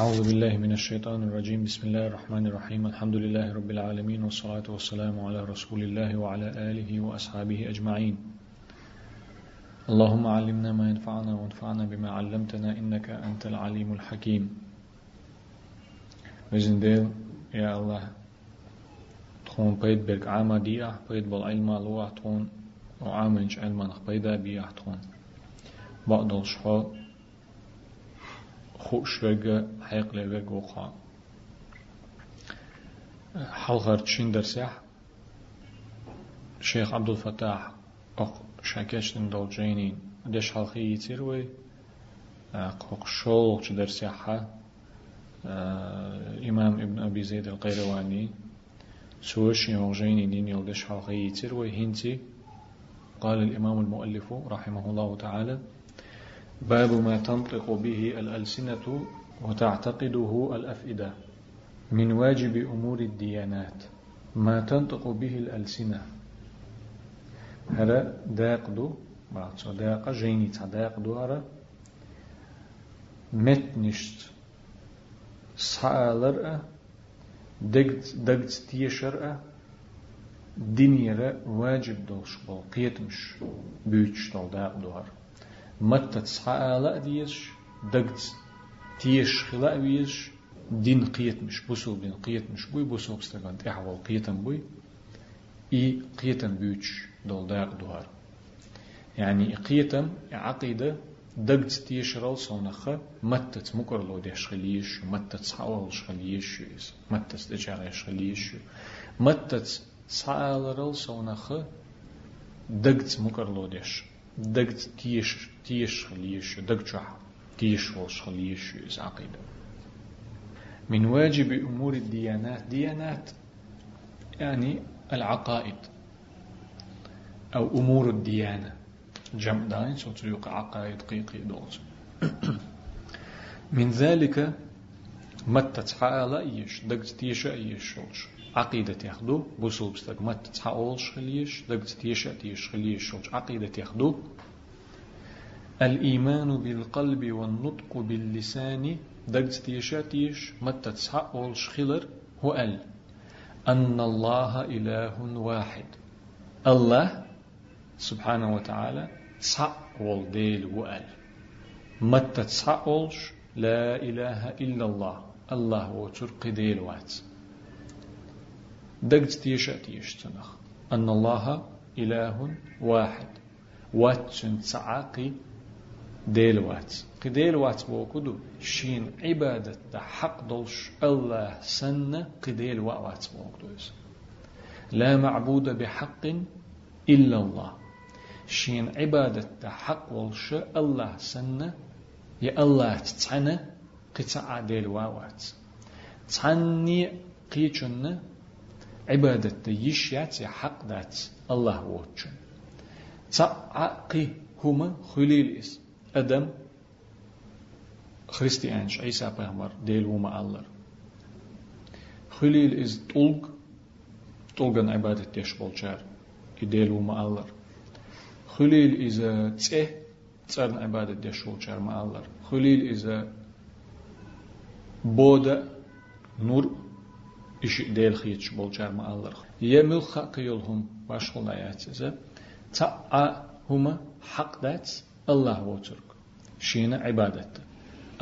أعوذ بالله من الشيطان الرجيم. بسم الله الرحمن الرحيم. الحمد لله رب العالمين والصلاة والسلام على رسول الله وعلى آله وأصحابه أجمعين. اللهم علمنا ما ينفعنا وانفعنا بما علمتنا إنك أنت العليم الحكيم. وزنديل يا الله تخون بيد برك عاما ديا بيد بالعلم لوح تخون وعامنش علما بيدا بيا تخون بعض الشحو خوش وگه حيق لوگ وقع حلقر تشين درسيح شيخ عبد الفتاح أق شاكش دول جينين دش حلقي يتيروي قوق شول درسيحة إمام ابن أبي زيد القيرواني سوش يوجيني دين يلدش حلقي يتيروي هنتي قال الإمام المؤلف رحمه الله تعالى باب ما تنطق به الألسنة وتعتقده الأفئدة من واجب أمور الديانات. ما تنطق به الألسنة. هذا داقدو بعد داق جيني تداقدو هذا متنشت سالر دقت دقت تيشر دنيا واجب دوش بول قيتمش بيوتش دول داقدو هذا متى تصحى لا ديش دقت تيش خلا ويش دين قيت مش بوسو بين قيت مش بوي بوسو بستغان تحول قيتن بوي اي قيتن بيوش دول داق دوار يعني قيتن عقيدة دقت تيش رال صونخة متى تمكر لو ديش خليش متى تصحول خليش متى تجار خليش متى تصحى رال صونخة دقت مكر لو ديش دقت تيش تيش خليش دقت تيش وش خليش عقيدة من واجب أمور الديانات ديانات يعني العقائد أو أمور الديانة. جمع داين سوتريق عقائد قيقي دوز من ذلك متى تحالا إيش؟ دقت تيش إيش شوش عقيدة ياخدو بوصل بستك متى تحاولش خليش دقت تيش تيش خليش شوش عقيدة ياخدو الإيمان بالقلب والنطق باللسان دقت تيشاتيش متى تسحق خلر هو أل. أن الله إله واحد. الله سبحانه وتعالى تسحق والديل وال متى تسحق لا إله إلا الله. الله وترق ديل وات دقت تيشاتيش تنخ أن الله إله واحد. واتشن تسعاقي ديلوات قديلوات بوكدو شين عبادة حق دلش الله سنة قديل وات بوكدو لا معبود بحق إلا الله. شين عبادة حق دلش الله سنة. يا الله تتعنى قطع ديل وات. تعني قيچن عبادة يشيات حق دات الله ووتشن. تعقي هما خليل اسم أدم خريستيانش عيسى بيغمر ديل وما الله. خليل إز طلق طلقن عبادة يشبول شار ديل وما الله. خليل إز تسه تسرن عبادة يشبول شار ما الله. خليل إز بودا نور إيش ديل خيتش بولجار ما الله يمل خاقيلهم باشخل آيات إذا تأ هما حق دات الله وترك شين عبادة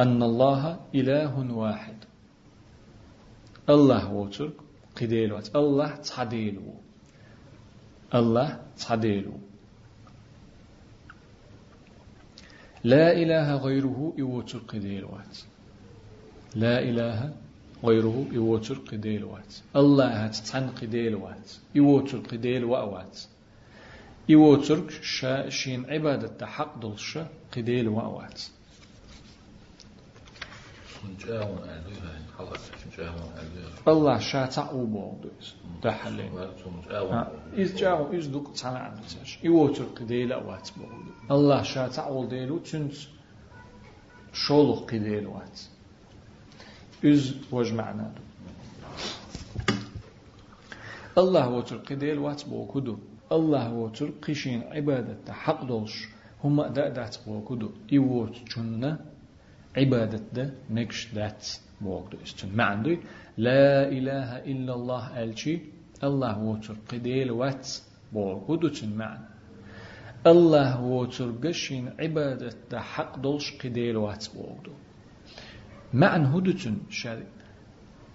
أن الله إله واحد الله وترك قديل وات الله تعديل الله تعديل لا إله غيره يوتر قديل وات لا إله غيره يوتر قديل وات. الله تتعن قديل وات. يوتر قديل وأوات إيو ترك شا شين عبادة حق دلش قديل وأوات الله شا تعوبو دوس تحلين إز جاو إز دوك عندساش إيو ترك قديل أوات الله شا تعول ديلو تنت شولو قديل وات. إز وجمعنا دو الله وتر قديل وات بوكدو الله وتر قشين عبادة حق دولش هما دا دات بوكدو إيوت جنة عبادة دا نكش دات بوغدو استن معنى لا إله إلا الله ألشي الله وتر قديل واتس بوغدو تن معنى الله وتر قشين عبادة حق دولش قديل واتس معنى هدوتن شاري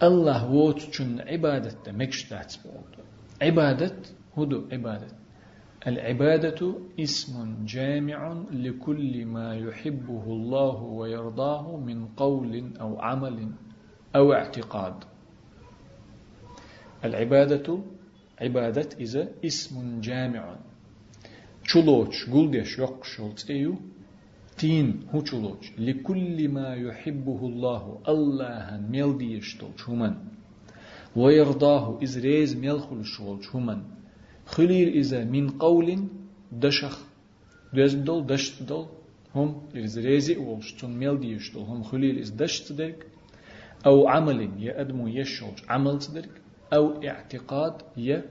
الله وتشن عبادة مكش تاتس بوغدو عبادة هدو عبادة العبادة اسم جامع لكل ما يحبه الله ويرضاه من قول أو عمل أو اعتقاد. العبادة عبادة إذا اسم جامع. چلوچ قلدش يقشلت ايو تين هو چلوچ لكل ما يحبه الله الله ميل شومن ويرضاه إذ ريز ميل شومن خليل إذا من قول دشخ دول دشت دول هم إذا ريزي ولشتون ميل ديشتول هم خليل إذا دشت درك أو عمل يأدمو يشوج عمل تدرك أو اعتقاد ي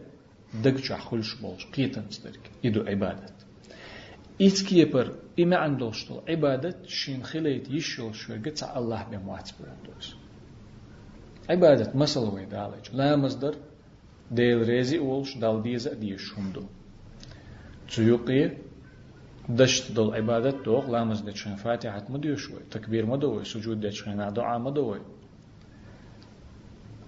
دقجع خلش بولش قيتن تدرك يدو عبادة إتكي يبر إما عندوشتول عبادة شين خليت يشول شوية قطع الله بموات بردوش عبادة مسألة ويدالج لا مصدر ديل ريزي أولش دال ديزا ديش همدو تسيوقي دشت دل عبادة دوغ لامز دچن فاتحة مديو شوي تكبير مدوي سجود دچن دعاء مدوي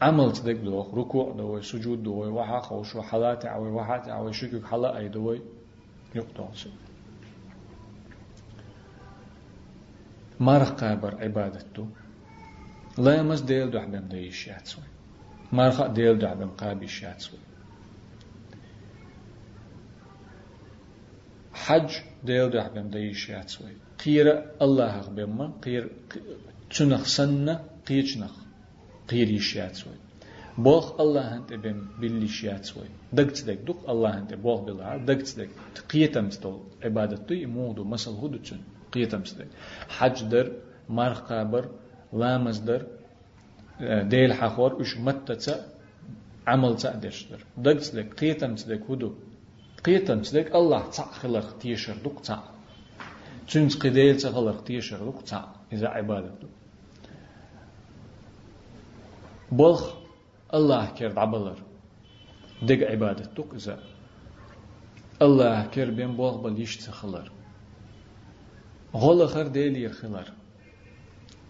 عمل تدك دوغ ركوع دوي سجود دوي وحا خوش وحالات عوي وحات عوي شكك حلا أي دوي يقطع مرق قابر عبادته لا يمس ديل دو حبم ديش ياتسوي مرخ ديل دو حبم قابش ياتسوي حج ديل دو حبم ديش ياتسوي قير الله غبم قير تنخ سنة قيچنخ قير يشياتسوي بوخ الله انت بم باللي شياتسوي دقت دق دق الله انت بوخ بالله دقت دق قيتم ستو عبادتو يمودو مسل هدو تشن قيتم ستو حج در مرخ قابر لامز در ديل حخور وش متى عمل تقدرشتر دقت لك قيتم تدك هدو قيتم تدك الله تع خلق تيشر دق تع تنس قديل تخلق تيشر دق تع إذا عبادته بلخ الله كرد عبلر. دق عبادة دق إذا. الله كر بين بلخ بل يشت خلر غلخر ديل يرخلر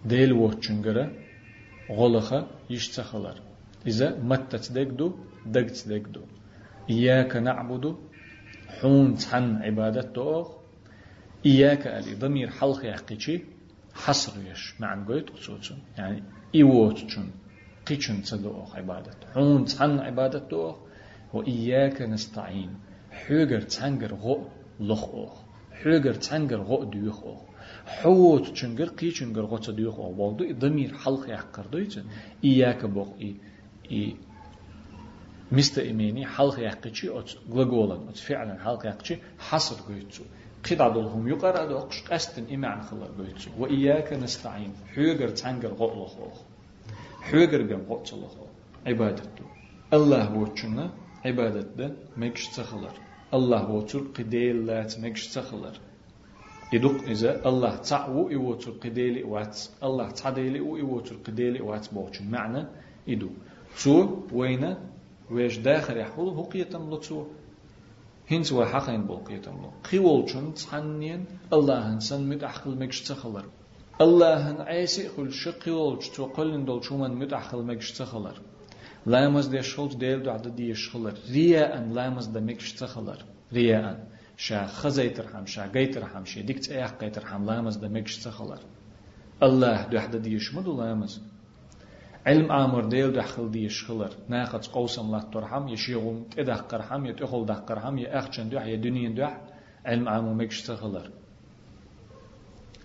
ديل وچنگره غلخة يشتخلر إذا متت دقدو دقت دقدو إياك نعبد حون تحن عبادة دوغ إياك ألي ضمير حلق يحقيشي حصر يش معنى قويت قصوصن يعني إيوتشن قيشن تدوغ عبادة حون تحن عبادة دوغ وإياك نستعين حوغر تحنجر غو لخ أوغ حوغر تحنجر غو ديوخ أوغ حوت چنگر قي چنگر غوت ديوخ او والدو ضمير حلق يحقر دويت إياك بوغ إي إي مست إيماني حلق يحقشي أو غلغولا أو فعلا حلق يحقشي حصر قيتسو قد عدلهم يقرأ دو أقش قستن إيمان خلق قيتسو وإياك نستعين حوغر تنگر غوت لخ حوغر بيم غوت لخ عبادته الله وچنا عبادته مكش تخلر الله وچر قديل لات مكش تخلر. يدق إذا الله تعو يوتر قديلي وات الله تعديلي ويوتر قديلي وات بوش معنى يدو شو وين ويش داخل يحول؟ هو قيتم لتو هنس وحقين بول قيتم لو قيول شن تحنين؟ الله هنسن مد أحقل مكش تخلر. الله هن عيسي خل شقيول تو قلن دول شو من مد أحقل مكش تخلر. دو عدد دي شخلر رياء لامز دا مكش تخلر رياء شا خزيتر حم شا قيتر حم شي ديك تأيح قيتر حم لامز دا مكش تخلر الله دو حدا دي يشمد لامز علم آمر ديل دخل دي يشخلر ناقص قوسم لا ترحم يشيغم تدقر حم يتخل دقر حم يأخشن دوح يا دنيا دوح علم آمر مكش تخلر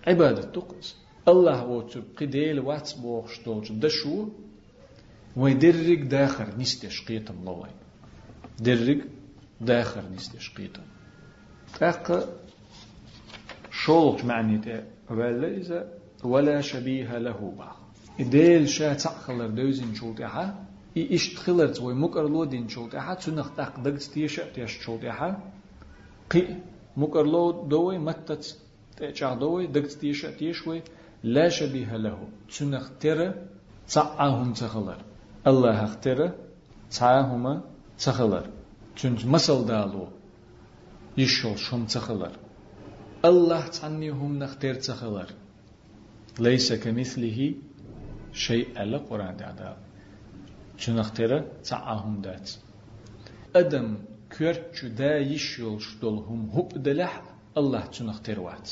عبادة تقص الله وتر قديل واتس بوخ شتوج دشو ويدرق داخر نستش قيتم لوين درق داخر نستش قيتم أق شولج معنيته ولا إذا ولا شبيه له با إديل شا تعخلر دوزين شولتها إي إشتخلرت وي مكر لو دين شولتها تنخ تاق دقت تيشا تيش شولتها قي مكر لو دوي متت تيشا دوي دقت تيشا تيشوي لا شبيه له. تنخ ترى تعاهم تخلر. الله اختره تعاهما تخلر چونج مسل دالو يشول شم تخلر الله تعنيهم نختار تخلر ليس كمثله شيء ألا قرآن دعدا چون اختره تعاهم دات أدم كرت دا يشول شدولهم هو دلح الله چون اختر وات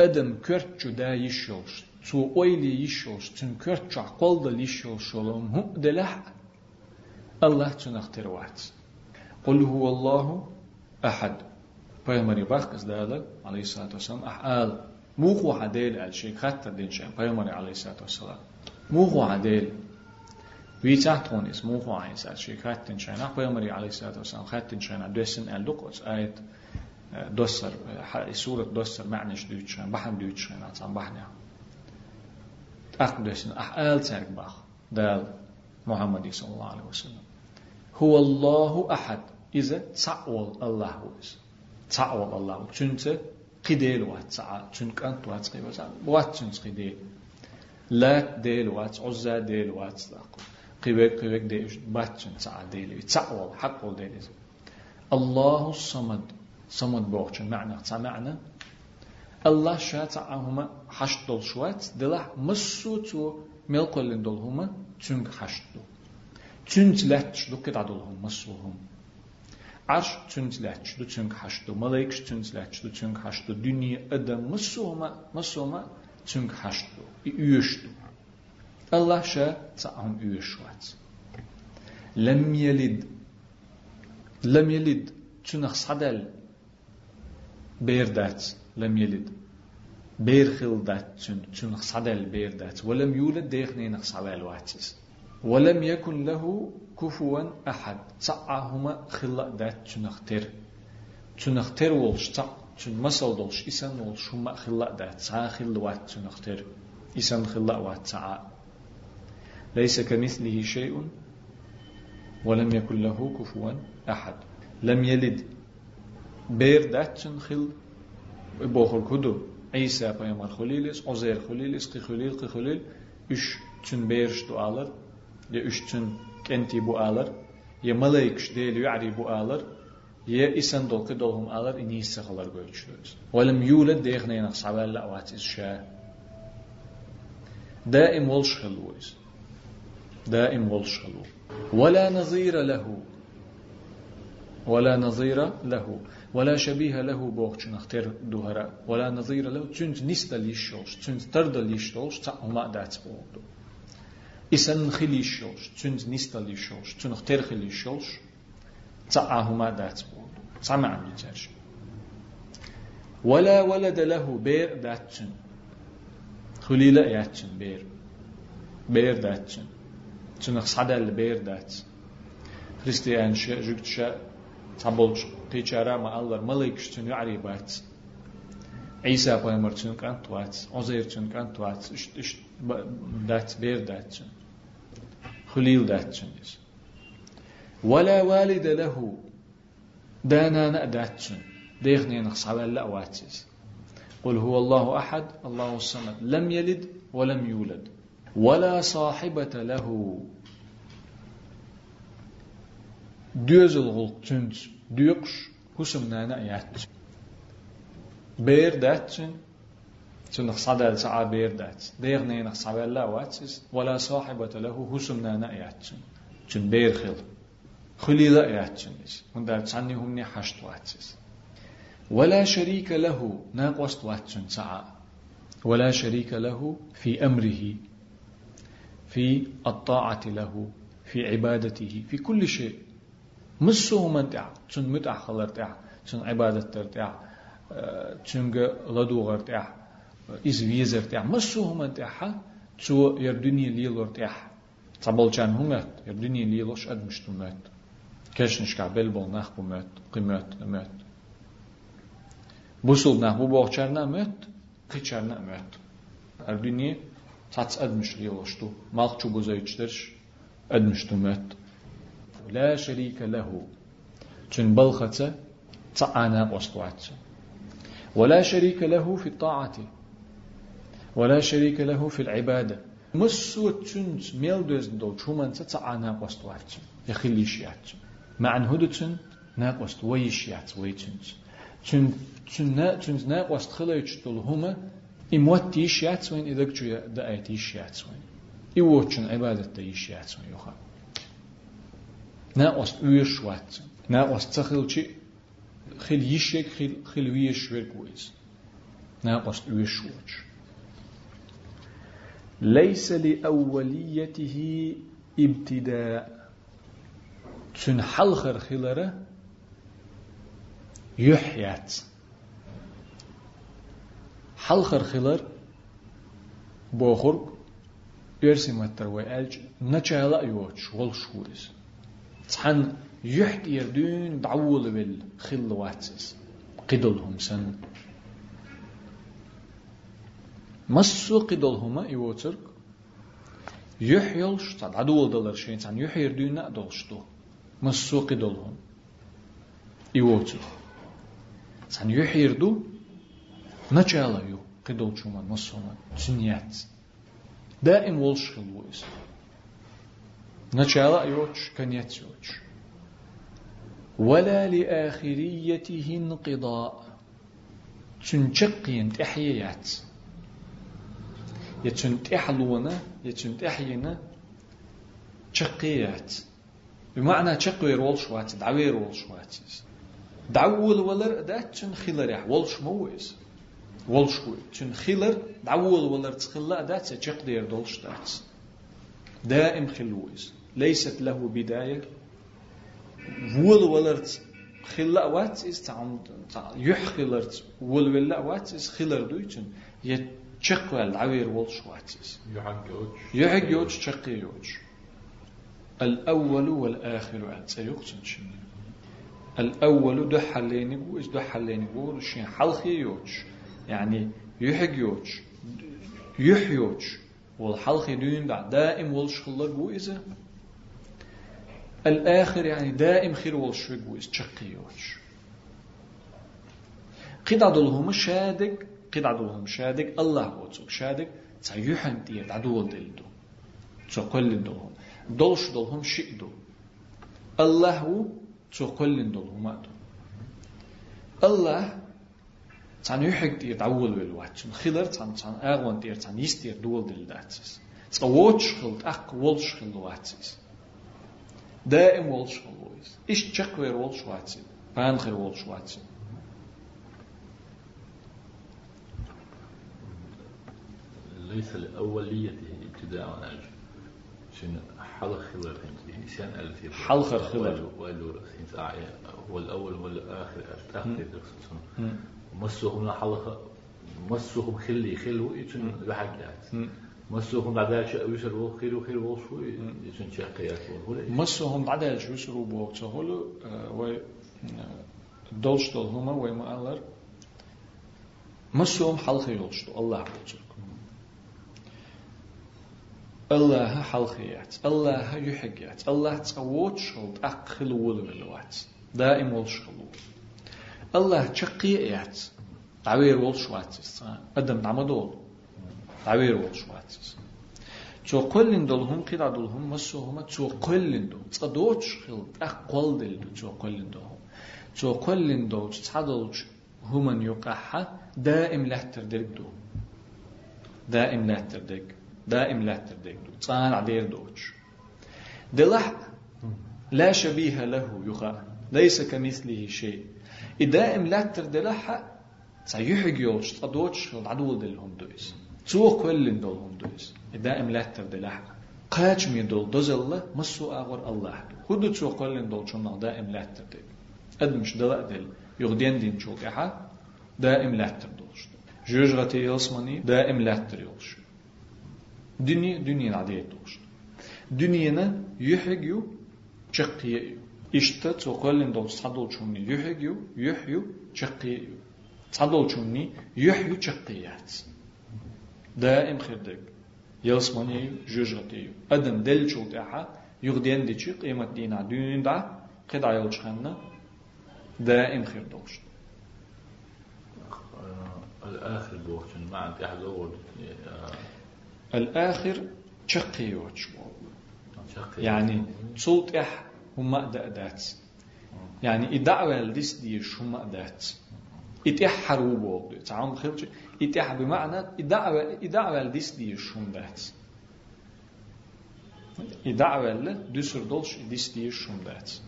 أدم كرت دا يشول تو أويلي يشول چون كرت عقل دا يشول شولهم هو دلح الله چون اختر وات قل هو الله أحد پیامبری وقت از داده علیه الصلاة والسلام أحال موخو عدل الشيء خط دين شيء پیامبری علیه الصلاة والسلام موخو عدل ويتاحتون اسم موخو عايز الشيء خط دين شيء نح پیامبری علیه الصلاة والسلام خط دين شيء دوسن الدقوس آية دوسر سورة دوسر معنش دوت شيء بحن دوت شيء نعم دوسن أحال ترك بخ دال محمد صلى الله عليه وسلم. هو الله أحد. إذا تعول الله هو تعول الله. چونچه قديل وات ساعة چونك أنت وات قيبا ساعة وات چونس قديل. لات ديل وات عزا ديل وات قيبك قيبك ديل بات چون ساعة ديل. تعول حق ديل الله الصمد. صمد بوخشن معنى معنى الله شات هما حشت دول شوات دلح مسو تو ملقل دول هما چونك حشت دول چونك لاتش دو كده دول هم مسو هم Arş tüntleçtu çünkü haştu, malaik tüntleçtu çünkü haştu, dünya adam masuma masuma çünkü haştu, üyüştü. Allah şa ta'am üyüşvat. Lem yelid lem yelid çünkü sadel berdat lem yelid بيرخل تون تون صدل بيردات ولم يولد ديخنين صدل واتس ولم يكن له كفوا أحد. تعاهما خلا دات تنختر تنختر ولش تع تن مسل دولش إسان ولش هما خلا دات. تع خلا وات تنختر إسان خلا وات تع ليس كمثله شيء. ولم يكن له كفوا أحد. لم يلد. بير دات تنخل بوخر boğul kudu. İsa peygamber Huliliz, Ozer Huliliz, Kihulil, Kihulil. Üç tün beriş dualar. Ya üç tün kenti bu alır. Ya malayık değil yu'ari bu alır. Ya isen dolki dolhum alır. İni ise kalır göçürüz. Velem yulad deyhne yanak sabarla avat isşa. Daim volş hılvuyuz. Daim volş hılvu. Ve la nazira lehu. ولا نظير له ولا شبيه له بوخش نختار دوهرا ولا نظير له تنت نست ليشوش تنت ترد ليشوش تا ما دات بوخدو إسن خلي شوش تنز نستلي شوش تنخ ترخلي شوش تعاهما دات بود سمع بيترش ولا ولد له بير داتشن خليلة ياتشن بير بير داتشن تنخ صدل بير دات خريستيان شا جوكت çabolcu peçara ma Allah malay küçtünü aribat. İsa peygamber çün kan tuat. Ozayr çün kan tuat. Üst üst dat ber dat çün. Hulil dat çün. Ve la valide lehu. Dana na dat çün. Dehnin xalalla avatsiz. قل هو الله أحد الله الصمد لم يلد ولم يولد ولا صاحبة له دوز الغلط تنت ديقش هسم نانا ياتش بير داتشن تنخ صدى سعى بيردات ديغني نخ صعب لا واتس ولا صاحبة له هسمنا نأياتشن تن بيرخل خلي لا ياتشن من دار تعني هم حشت واتس ولا شريك له ناقوست واتشن سعى ولا شريك له في أمره في الطاعة له في عبادته في كل شيء مسه من تع تن متع خلر تع تن عبادة تع تن لدو تع إز ويزر تاع مسو هم تاعها تو يردني ليلور تاع تبلجان همت يردني ليلوش أد مشتمت كشنش كعبل بول نخ بمت قيمت مت بوصل نه بو باغچرنا مت قيچرنا مت يردني تاتس أد مش ليلوش تو مالك چو بوزايچدرش أد مشتمت لا شريك له. چون بلخته تعانا قصوات ولا شريك له في الطاعة. ولا شريك له في العبادة. مسو تشنت ميل دوز دول شومان تتعانا قوست واتش يخليش ياتش مع ان هدو تشن ناقوست ويش يات ويتشنت تشن تشن تشن ناقوست خليش دول هما إموت تيش يات وين إذا كتو دا أي تيش يات وين إيوتشن عبادة تيش يات وين يخا ناقوست ويش وات ناقوست تخلشي خل يشيك خل خل ويش ويركويز ناقوست ويش واتش ليس لأوليته ابتداء تن حلخر خلره يحيات حلخر خلر بوخر يرسي متر ويالج نچالا يوش والشورس تحن يحت يردون دعول بالخل واتس. قدلهم سن. مسو قدلهما يوترك يحيلش تعد عدول دلر شين تان يحير دون دولشتو مسو قدلهم. يوترك تان يحير دو نچالا يو. قدل شوما مسوما تنيات. دائم ولش خلويس نچالا يوتش كنيات يوتش ولا لآخريته انقضاء تنشقين تحييات يتشن تحلونا يتشن تحينا شقيات بمعنى شقوير والشوات دعوير والشوات دعول ولر داتشن خلر والش مويس والش تشن خلر دعول ولر تخلا دات شق دير دولش دات دائم خلويس ليست له بداية. وول ولرت خلا وات is وول ولا وات is خلر دويتن. يت شقوال عوير والش وات is شقي يوج الأول والآخر عاد سيقتن شنو؟ الأول ده حليني بوز ده حليني بول شين حلخي يوج يعني يحق يوج يح يوج والحلخي دون دائم والش خلق بويزه الآخر يعني دائم خير والشوق ويستشقيوش قد عدلهم شادق قد عدلهم شادق الله وتسوك شادق تسيحن تيت عدو دلدو. تقول دلهم دولش دلهم شئدو. الله تقول دلهم أدو الله تان يحق تيت عول بالوات خلر تان تان أغوان تير تان يستير دول دلداتس. تقوتش خلط أق ولش خلواتس. دائم ولش خلويس إيش تشك وير ولش واتسي بان خير ولش واتسي ليس لأوليته ابتداء أجل شن حلق خلال إنسان ألفي حلق خلال وقالوا هو الأول هو الآخر أتأخذ مسهم حلق مسهم خلي خلو إيشن بحاجات مسوهم بعد ذلك يشربوا خير وخير وشو يجن شقيات مسوهم بعد ذلك يشربوا بوقتهولو و دولشتل هما وما ألر. مسوهم حلقة يولشتو الله بوتشرك الله حلقيات الله يحقيات الله تقوت شلط أقل ولولوات دائم ولشلو الله تشقيات عوير ولشوات أدم نعمدول عوير وشواتس تو قلن دولهم قيدا دولهم مسوهما تو قلن دول تصدوش خل أقل دل تو قلن دولهم تو قلن دول تصدوش هما يقحا دائم لحتر ديك دو دائم لحتر ديك دائم لحتر ديك دو تصان عدير دوش دلح لا شبيه له يخا ليس كمثله شيء دائم لحتر دلح سيحق يوش تصدوش العدو دلهم دويس تو كل دولهم دويس دائم لا تبدلح قاش مي دول دوزل مسو اغور الله خود تو كل دول شنو دائم لا تبدل ادمش دلا دل يغدين دين شو كحا دائم لا تبدلش جوج غتي يلسمني دائم لا تريلش دنيا دنيا العادية دوش دنيانا يحيو شقيا إشتا تقول دول صدول شوني يحيو يحيو شقيا صدول شوني يحيو شقيات دائم خردك يلسمني جوجرتي. أدم دل شو تاعها يغدين دي شيء قيمة دينا دين دا. قد عيل شخنا دائم خير دوش. الآخر بوقت ما عندي أحد أول. الآخر تشقيوش يعني تصوت إح هم أدات يعني إدعوة لديس ديش هم أدات إتح حروبو تعام خلش İtihad bima'na ida'vel dis diyüşümdet. Ida'velle düsür dolş dis diyüşümdet.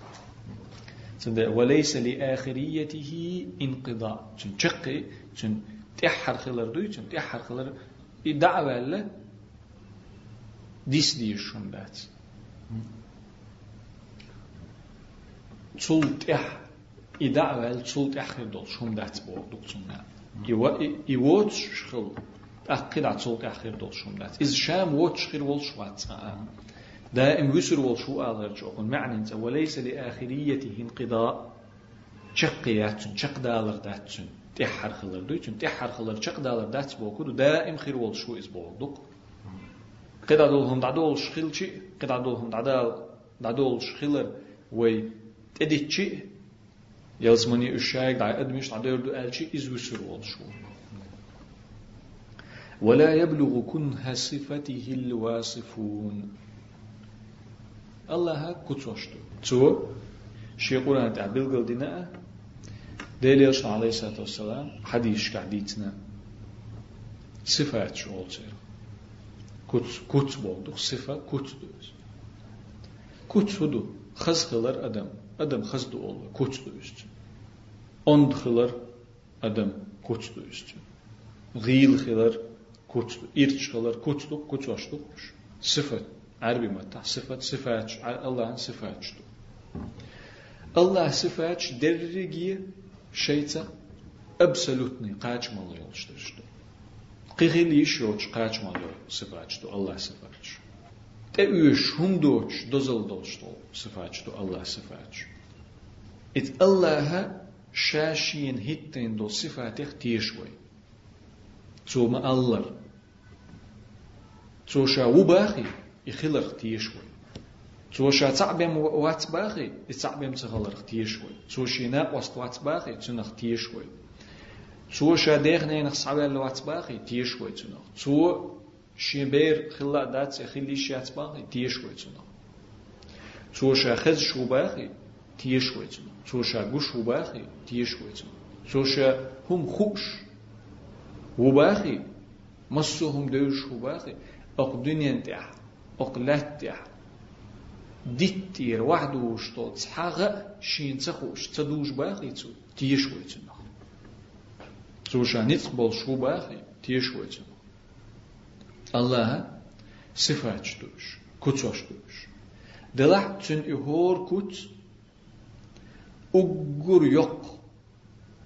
Şimdi veleyse li ahiriyetihi inqida. Çünkü çıkkı, çünkü teh harfler duy, çünkü teh harfler ida'velle dis diyüşümdet. Çul teh ida'vel çul teh dolşümdet borduk çünkü. يوت شخل أقل تول تحر دول شون بات إذ شام ووت شخير وول شوات دائم وسر وول شو آلر جوكن معنى وليس لآخريته انقضاء. چقيات چق دالر داتشن تحر خلر دويتشن تحر خلر چق دالر داتش بوكو. دائم خير وول شو إز بوكو قد عدولهم دعدول شخيلشي قد عدولهم دعدال دعدول شخيلر وي تديتشي يلزمني الشايك دع أدمش دعدول دو ألشي إز وسر وول شو ولا يبلغ كنها صفته الواصفون الله كتوشتو تو شي قرآن تعبيل قل دينا ديليش عليه الصلاة والسلام حديث قعديتنا صفات شو قلت كت كت بولدuk صفة كت دوز كت هدو خز خلر أدم أدم خز دو أول كت ondxılar adam koçdu üstü. Gıyılxılar koçdu. İrçxılar koçdu, koçaşdı. Sıfat. Arbi matta. Sıfat, sıfat. Allah'ın sıfatçıdı. Allah sıfatç derrigi şeyta absolutni kaçmalı yoluştu işte. Qıgılı iş yoç kaçmalı sıfatçıdı. Allah sıfatçı. Te üş hundoç dozıl doçtu sıfatçıdı. Allah sıfatçı. Et Allah'a شاشين هتين دو صفاتيخ تيشوي تو ما الله. تسو شاو باخي يخلق تيشوي تو شا تعبم وات باخي تعبم تخلق تيشوي تسو شينا وسط وات باخي تنخ تيشوي تو شا ديخنا نخصعب الوات باخي تيشوي تنخ تو شبير خلا دات خلي شات باخي تيشوي تنخ تسو شا خز شو باخي تيشوي تنخ تو شاغو شو باخي تيش ويتنا تو شا هم خوش وباخي مصهم دوش وباخي اق دنيا تاع اق لات تاع ديتير وحده وشتو تصحاغ شين تخوش تدوش باخي تو تيش ويتنا زوجا نتقبل شو باخي تيش وجه الله صفات دوش كتوش دوش دلح تن إهور كت Uggur yoq.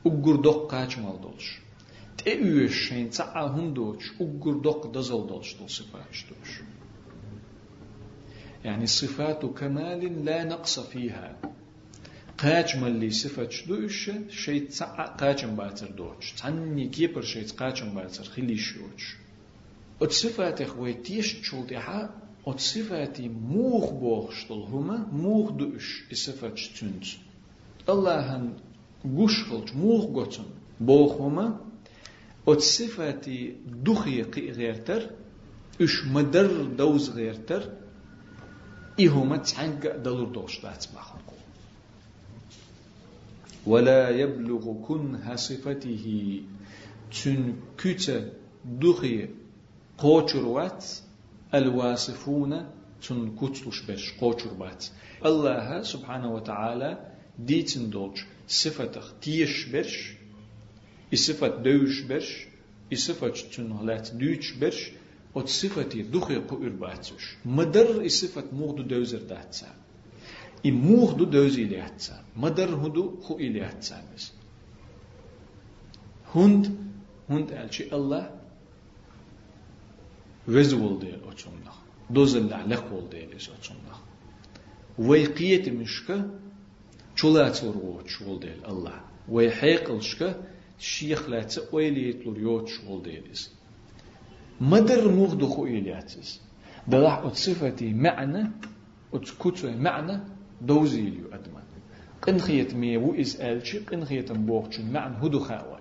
Uggurdoqqa çmal dolş. Te üyeşin ça ahun dolş. Uggurdoq da zol dolş dol sıfaç dolş. Yani sıfatu kemalin la naqsa fiha. قاچم اللي صفت شدوش شيء قاچم باتر دوش تني كيبر شيء قاچم باتر خلي شوش ات صفات اخواتيش چولتها ات صفاتي موخ بوخشتل هما موخ دوش صفت شتونت قوش خلج موخ قوتن بوخ هما ات صفات دخي غيرتر اش مدر دوز غيرتر إهما تعنق دلور دوش دات بخن ولا يبلغ كنه صفته تن كت دخي قوچروات الواصفون تن كتلش بش قوچروات الله سبحانه وتعالى dīcindulč sifatach tieši birš, i sifat dövüş birş, i sifat çunhalat düç birş, ot sifati duhe ku ürbatsuş. Mıdır i sifat muğdu dövzer datsa. I muğdu dövz iliyatsa. Mıdır hudu ku iliyatsa biz. Hund, hund elçi Allah vez oldu oçumda. Dozilla lek oldu eliz oçumda. Vayqiyeti mişka çulat urgu çul diye Allah. Ve hayqılşka şiyh latsa oyliyetlur yo çul diye biz. مدر مغدو خو إلياتس دلح أتصفتي معنى أتكتوي معنى دوزيليو أدمان قن خيت مي وإز آلشي قن خيت مبوغشن معن هدو خاوان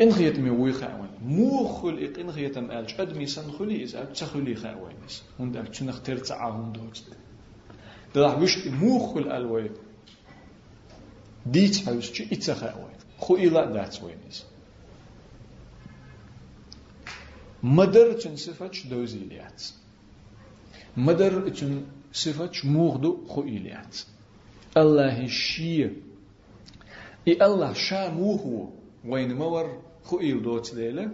قن خيت مي وي خاون مو خل قن خيت ام الج ادمي سن خلي از ال تخلي خاونس هند ال تشنخ ترتع هند دوت ده وش مو خل الوي ديت حوس چي اتخاوي خو إلا دات وينس مدر تن صفة دوزيليات مدر تن صفة موغدو خو إليات الله الشيء إي الله شا موهو وين مور خو إل دوت ليلة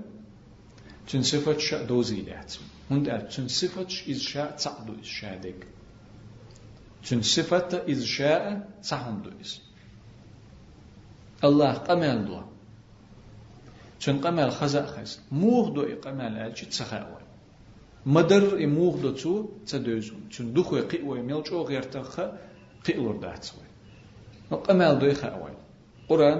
تن شا دوزيليات هند تن صفة إز شا تعدو إز شا ديك تن صفة إز شا تعهندو إز الله قمال دو چون قمال خزا خز موغ دو قمال الچ تسخاوي مدر موغ دو تو تدوزون چون دو خو قي ميل چو غير تخ قيلور داتسوي قمال دو خاوي قران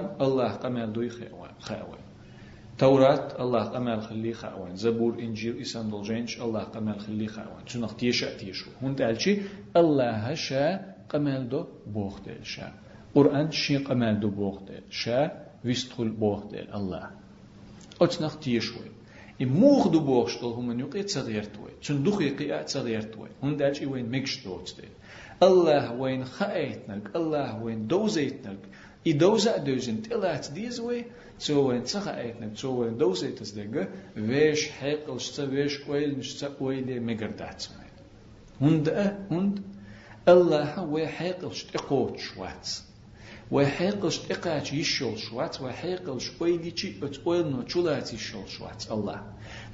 توراة الله قمال خلي خاوان زبور إنجيل إسان دولجينش الله قمال خلي خاوان چون تيشا تيشو هون تالشي الله هشا قمال دو بوخ شا قرآن شي قمال دو بوخ شا ويستخل بوخ الله أتنخ تيشوي إموخ دو بوخ شتول هم يقي تغيرتوي چون دوخ يقي تغيرتوي هون دالش وين مكش دوت الله وين خايتنك الله وين دوزيتنك I doza duizend tilaat deze way, zo en tsaga eitnek, zo en doza het is dege, wees hekel sta wees oil sta oile megardat. Hund hund Allah wa hekel sta qoot shwats. وحيقل إقاش يشول شوات وحيقل شويلي تشي أتقول نو تشولات يشول شوات الله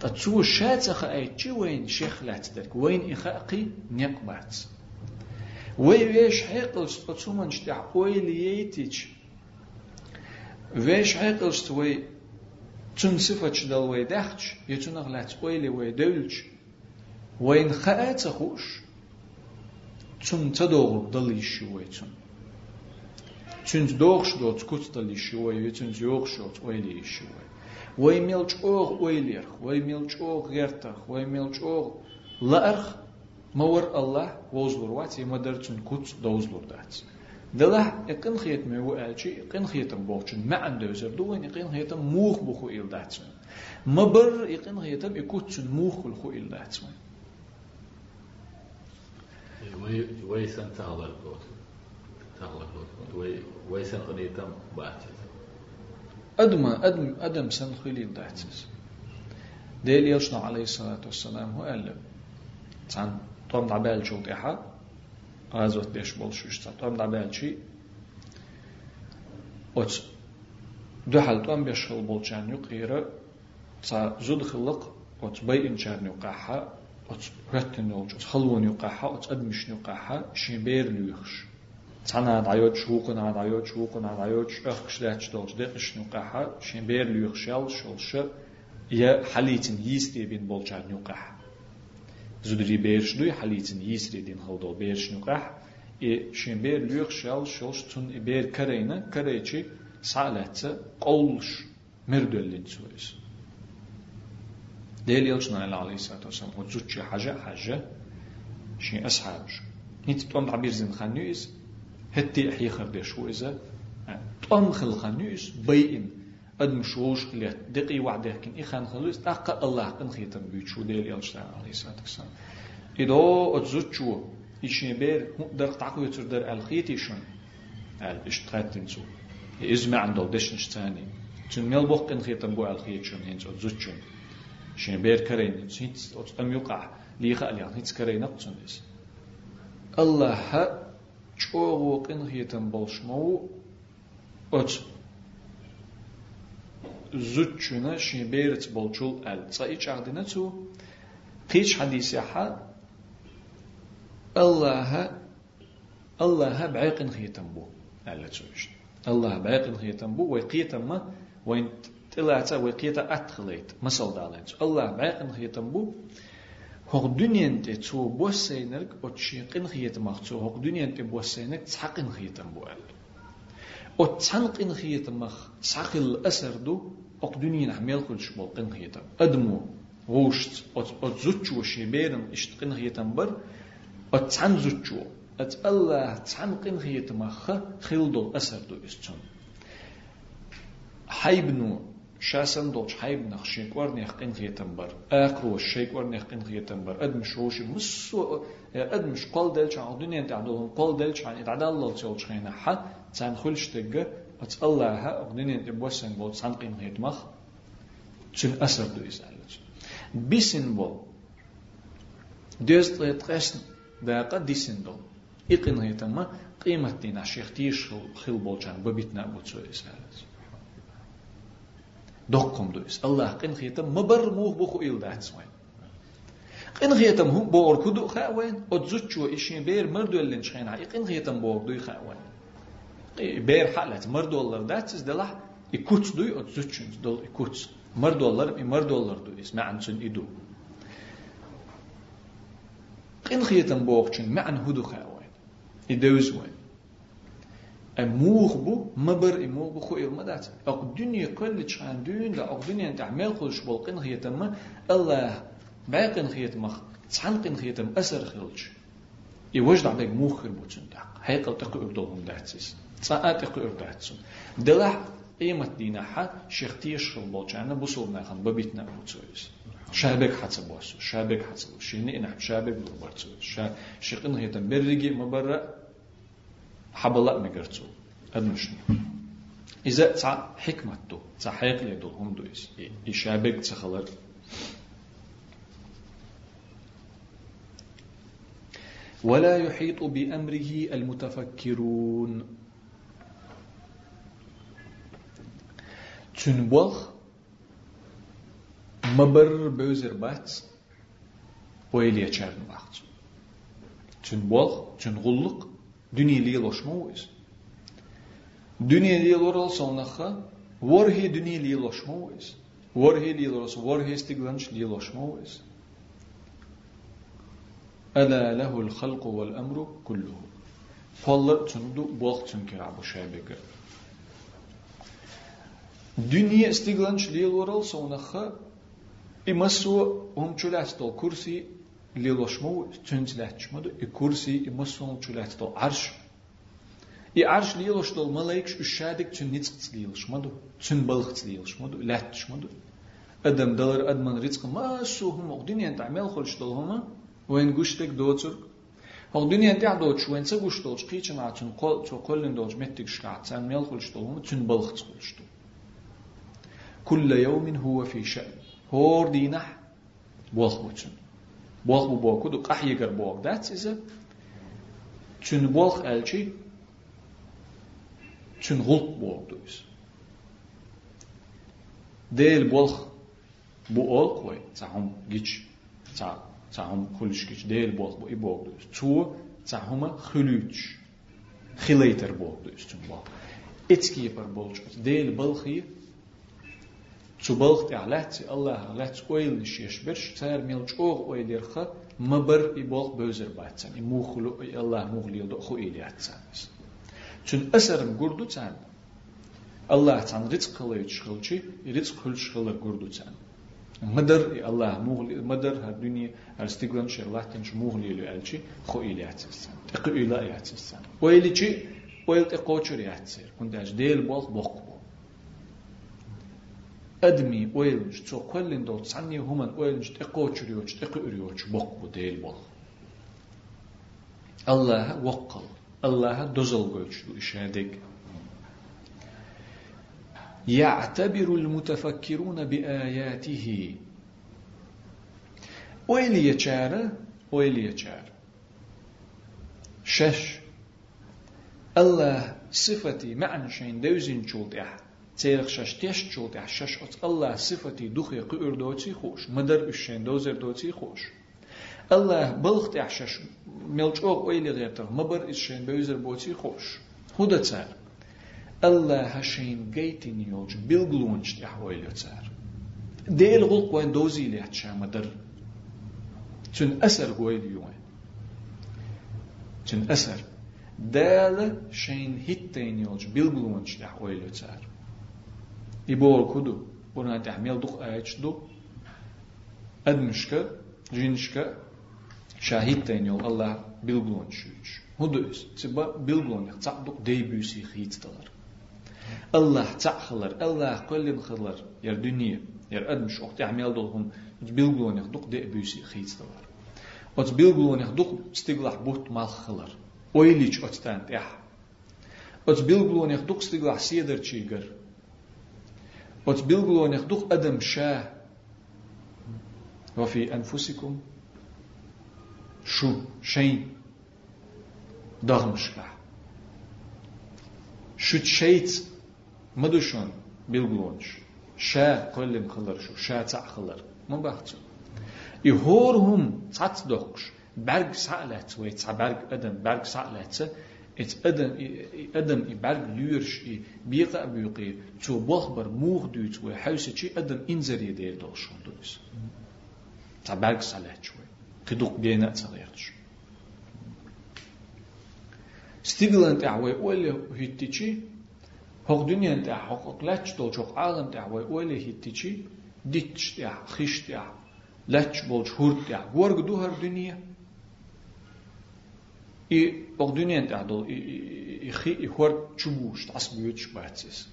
تتسو شاتخ أي تشي وين شيخلات درك وين إخاقي نقبات وي ويش حيقل تتسومن شتع ويلي يتيش ويش حيقل شتوي تون صفة شدال وي دخش يتون أغلات ويلي وي دولش وين خاات خوش تون تدوغ ضليش وي تون چونج دوغش دوت كوتتلي شوي يتنج يوغشوت ويلي شوي وي ميلچ اوغ ويلير وي ميلچ اوغ غيرتخ وي ميلچ اوغ لارخ مور الله وزلور واتي مدرچن كوت دوزلور دات دله اقن خيت مي والشي اقن خيت بوچن ما اندوزر دوين اقن خيت موخ بخو ال داتن مبر اقن خيت اكوتشن موخ الخو ال داتن وي وي سنت هذا الكوت ويسن قنيتم باتس أدم أدم أدم سن خليل باتس ديل يلشنا عليه الصلاة والسلام هو قال تان طعم دعبال شو تيحا razotneš bolšušca. Tam da belçi oç. Duhal tam beşhal bolçan yok yere ça zudhılık oç bay inçan yuqaha oç rettin olç oç halvon yuqaha oç admiş yuqaha şiber lüyüş. Sana dayo çuğuna dayo çuğuna dayo çöküşleç dolç de kış yuqaha şiber lüyüş yal şolşu ya halitin yistebin bolçan yuqaha. Zudri berşdu halitin yisredin haldo berşnuqah e şen ber lüq şal şolş tun e, ber kareyna kareyçi salatsa qolş mirdöllin soyis. Değil yalçın ala aleyhissalatu vesselam hocutçi haja haja şen ashabş. Nit tom tabir zin khanyu is hetti ihyi khardeş hu e, iza tom khil khanyu is bayin قد مشوش اللي دقي وعده كن إخان خلوص تاق الله قن خيتم بيتشو ديل يلشتان عليه الصلاة والسلام. إدو أتزوتشو إيشين بير در تعقوي تردر الخيتيشن الاشتغاتن سو إزمع عندو دشنش تاني تن ميل بوق قن خيتم بو الخيتشن هنز أتزوتشن شين بير كرين تنت أتقم يقع ليخ أليان هنز كرين أقصن إس الله ها چوغو قن خيتم بولشمو أتزوتشن زوتشنا شبيرت بولشول ال. صايش عندنا تو قيش حديث يحا الله الله بعيقن خيتم بو. ألا تسويش الله بعيقن خيتم بو ويقيتم ما وين طلعت ويقيتا أدخليت مسل دالين الله بعيقن خيتم بو. هوق دنيان تي تو بوسينك وتشيقن خيت مخ تو هوق دنيان تي بوسينك تسحقن خيت بوال أو تسنقن خيت مخ تسحقل أسر دو. هوق دنيان عميل كل شبول قن خيت أدمو غوشت أو تزوتشو شيبيرن اشتقن خيت بر تسن زوتشو. ات الله تسنقن خيت مخ خيل دو أسر دو إستون. حيبنو شاسن دوش حيب نخ شيكور نيخ قن غيتنبر اقرو شيكور نيخ قن غيتنبر اد مش روش مسو اد مش قول دلش عن الدنيا تعدلهم قول دلش عن اتعدل الله تشوش خينا حد تان خلش تجا ات الله ها الدنيا تبوسن بول تان قن غيتمخ تشن أسر دو إسألت بيسن بول دوست قسن داقا ديسن دول إقن غيتما قيمة دينا شيخ تيش خل بولجان ببيتنا بوتسو إسألت دقم دوس الله قن خيتم مبر موه بخو إل دات سوين قن خيتم هم بور كدو خاوين أتزوجو إشين بير مردو اللي نشخين عاي قن خيتم بور دوي خاوين بير حالت مردو الله داتس دلح يكوتس دوي أتزوجو دول يكوتس مردو الله مردو الله دوي اسمع عن سن إدو قن خيتم بوغشن معن هدو خاوين يدوز وين اموخ بو مبر اموخ بو خو المدات اق دنيا كل تشان دون دا اق دنيا تعمل خلش بول قن خيتم الله باقن خيتم تحن قن خيتم اسر خلش يوجد عندك موخ بوتشن دا هيقل تقو ابدوهم داتسيس ساعات تقو ابداتسون دلح قيمة دينا حا شيختيش خل بولجانا بوصول ناخن ببيتنا بوتسويس شابك حتى بوسو شابك حتى شيني أنا شابك بوتسو شيقن هيتم برجي مبرأ حبلا مقرتو أدمشني إذا تع حكمته تع حيق لدو هم دويس إشابك تخلر ولا يحيط بأمره المتفكرون Çün bol, mabır bözür bac, boyliye çarın vaxt. Çün bol, çün gulluq, dünyeliye loşma uyuz. Dünyeliye lor olsa onaqa, vorhe dünyeliye loşma uyuz. Vorhe liye lor olsa, vorhe istiglanç liye loşma uyuz. Ələ ləhul xalqu vəl əmru kulluhu. Pollar çündü, bol çünkü abu şəbə görür. چلاستو كرسي ليلوشمو تنتلاتشمدو إكورسي إمسون تلاتتو عرش إي عرش ليلوش دول ملايكش الشادك تن نتسق ليلوشمدو تن بلغت ليلوشمدو لاتشمدو أدم دلر أدمن رزق ما سوهم أقدين أنت عمل خلش دول هما وين قشتك دوتر أقدين أنت عدوتش وين سقوش دولش قيتش مع تن قل تو قلن دولش متك شكعت تن ميل خلش دول هما تن بلغت خلش دول كل يوم هو في شأن هور دينح بوخ بوتن Bolq bu boku du qahyigar bolq dat ise çün bolq elçi çün gulq bolq du is. Del bolq bu ol koy tahum giç ta tahum kulish giç del bolq bu i bolq du is. Çu tahuma khuluç khileyter bolq du is çün bolq. Etski yapar bolq. Del bolqi تبلغ تعلت الله لات اويل نشيش برش تار ميل چوغ اويل يرخا مبر يبلغ بوزر باتسان يموخلو الله مغلي يدو خو إلياتسان چون أسرم قردو تان الله تان رزق قلي تشغلشي رزق كل شغل قردو تان مدر الله مغلي مدر هالدنيا هالستيقلن شي الله تنش مغلي لو ألشي خو إلياتسان تقو إلياتسان ويلي چي ويل تقوچر ياتسير كنت أج ديل بوغ أدمي ويلنج تو كلن دو تسعني هما ويلنج تقوچ ريوچ تقو بوق بو ديل بول الله وقل الله قوچ دو إشادك. يعتبر المتفكرون بآياته. ويلي يچاره ويلي يچار شش. الله صفتي معنى شين دوزين چولت إحد. تيرخ شش تيش جوت شش أت الله صفتي دخي قير دوتي خوش مدر الشين دوزر دوتي خوش الله بلغت شش ملج أوغ ويلي غيرتر مبر الشين بوزر بوتي خوش هدا تار الله هشين جيتين يوج بلغلونش تحويل تار ديل غلق وين دوزي ليحتشا مدر تن أسر قويل يوين تن أسر دال شين هيتين يوج بلغلونش تحويل تار يبور كدو بنا تحميل دق آيش دو أدمشك جينشك شاهد تينيول الله بيلغلون شوش هدو إس تبا بيلغلون يختصق دق دي بيسي خيت دلر الله تعخلر الله كل خلر ير دنيا ير أدمش وقت عمل دولهم بيلغلون يخدق دي بيسي خيز دولار وت بيلغلون يخدق استغلح بوت مال خلر ويليش أتستان تيح وت بيلغلون يخدق استغلح سيدر تشيغر وت بيلغلون يخدق أدم شاه وفي أنفسكم شو شيء ضغمش شو تشيت مدوشون بيلغلونش شا كل خلر شو شا تاع خلر ما بحث يهورهم تات دوكش برق سالت وي تاع برق ادم برق سالت ات ادم ادم اي برق لورش اي بيقا بيقي تو بخبر موغ دوت وي حوسه چي ادم انزري دير دوشون دوس تاع برق سالت شوي قدوق بينا تصغيرش ستيغلانت اعوي ولا هيتيشي هوق دنيا نتاع حقوق لاتش دول شوق عالم تاع وي ولا هيتيشي ديتش تاع خيش تاع لاتش بول شهور تاع ورق دوهر دنيا اي هوق دنيا نتاع دول اي خي اي هور تشبوش تعصب يوتش باتسيس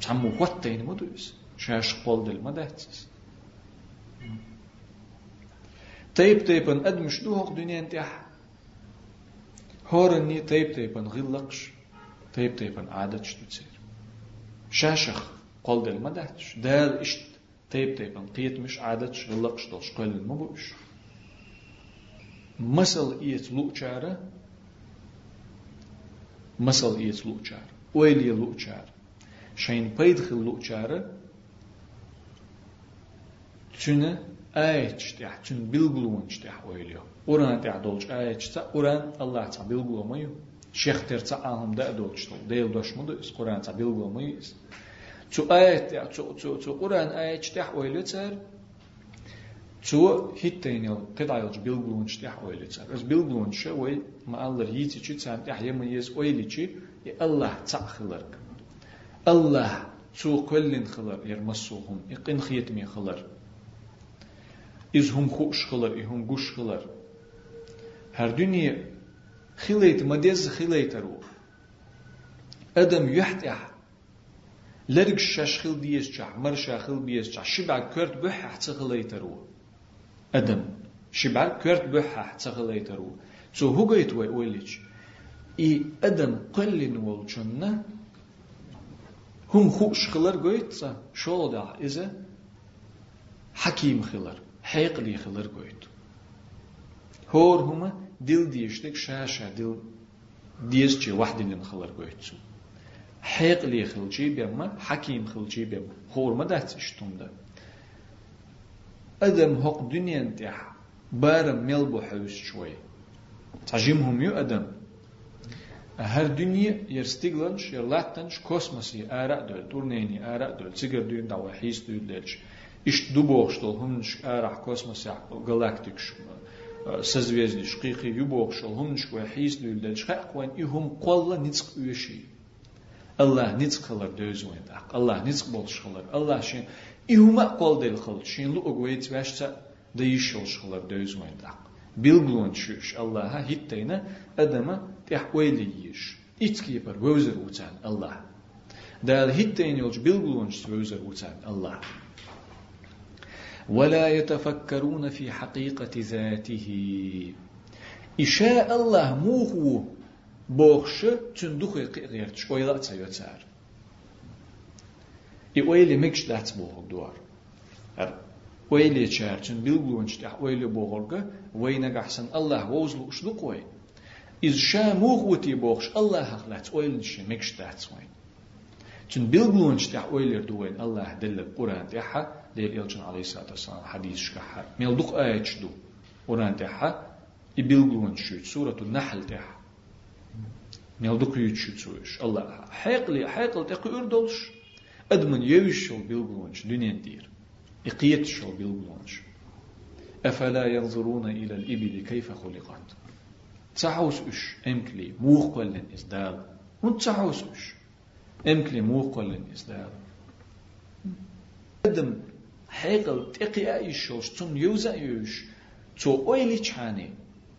تعمو واتين مدوس شاش قول دل مداتسيس طيب طيب ان ادمش دو هوق دنيا نتاع هورني طيب طيب ان غلقش طيب طيب عادة تصير شاشخ قول دل ما دهتش دال اشت طيب طيب قيت مش عادة غلقش دوش قول المبوش Muscle eats lu'chara. Muscle eats lu'chara. Oily lu'chara. Şeyin paydxil lu'chara. Çünü ayç diye, çünü bilgulunç diye oyluyor. Oran diye dolç ayçsa, oran Allah'ta bilgulamayı. Şeyh terse ahımda dolçtu. Değil doşmadı, Kur'an'ta bilgulamayız. Şu ayet diye, şu Kur'an ayç diye oyluyor. ويلتر تو هيتينيل قطعيلج بيلغلون شتاح ويلتر اس بيلغلون شوي ما الله يتي چي تسان تاح يميز ويلي الله تأخلرك الله تو كلن خلر يرمسوهم يقين خيتمي خلر إز هم خوش خلر إهم گوش خلر هر دنيا خليت مديز خليت رو أدم يحتح لرق شاش خل جع مرشا خل جع شبع كرت بح حتى خليت رو أدم شبع كرت بح حتى خليت رو سو هو جيت ويلج إي أدم قل والجنة هم خوش خلر جيت شو دع إذا حكيم خلر حيق لي خلر جيت هور هما دل ديشتك شاشة دل ديز جي واحد اللي نخلر قويتسو حيق لي خلجي بيما حكيم خلجي بيما خور ما دهت اشتم ده أدم هق دنيا انتح بارم ملبو حوش شوي تعجيمهم يو أدم هر دنيا يرستيغلنش يرلاتنش كوسموسي آراء دول تورنيني آراء دول تيجر دون دوا حيس دول دلش إش دوبوش دول همش آراء كوسموسي غلاكتيكش созвездий шкихи юбокшал хуншква хиснул дел шхакван ихум қолла ницқ үйши Allah ницқ хылар дөзуен ақ Allah ницқ болшылар Allah шин İhuma kol del xıl. Şinlu ogveyt veşse de iş yol şılar döyüzmeyin daq. Bilglon şüş Allah'a hitteyne adama tehveli yiş. İtki yapar vözer uçan Allah. Dal hitteyne yolcu bilglon vözer uçan Allah. ولا يتفكرون في حقيقة ذاته إشاء الله موخو بوخش تندخي قيرتش ويلا تسيوتار И ойле мекш дәц боғдуар. Әр ойле чәрчен бил гунчта ойле боғорга вейна гахсан Аллах возлу ушду қой. Из ша мух ути боғш Аллах хлац ойле ше мекш дәц вейн. Чун бил гунчта ойлер дуен Аллах дилл Куран тиха дел елчин алейсалату вассалам хадис шкахар. Мелдук аячду. Куран тиха и бил гунчу сурату нахл тиха. Мелдук ючу цуиш Аллах. Хайқли хайқл тиқи урдолш. أدمن يوش شو بيلغونش دنيا دير إقيت شو بيلغونش أفلا ينظرون إلى الإبل كيف خلقت؟ تحوس إش أمكلي موخ قلن إزدال وانت تحوس إش؟ أمكلي موخ قلن إزدال أدم حيقل تقي أيشوش تم يوزا يوش. تو أويلي تشاني.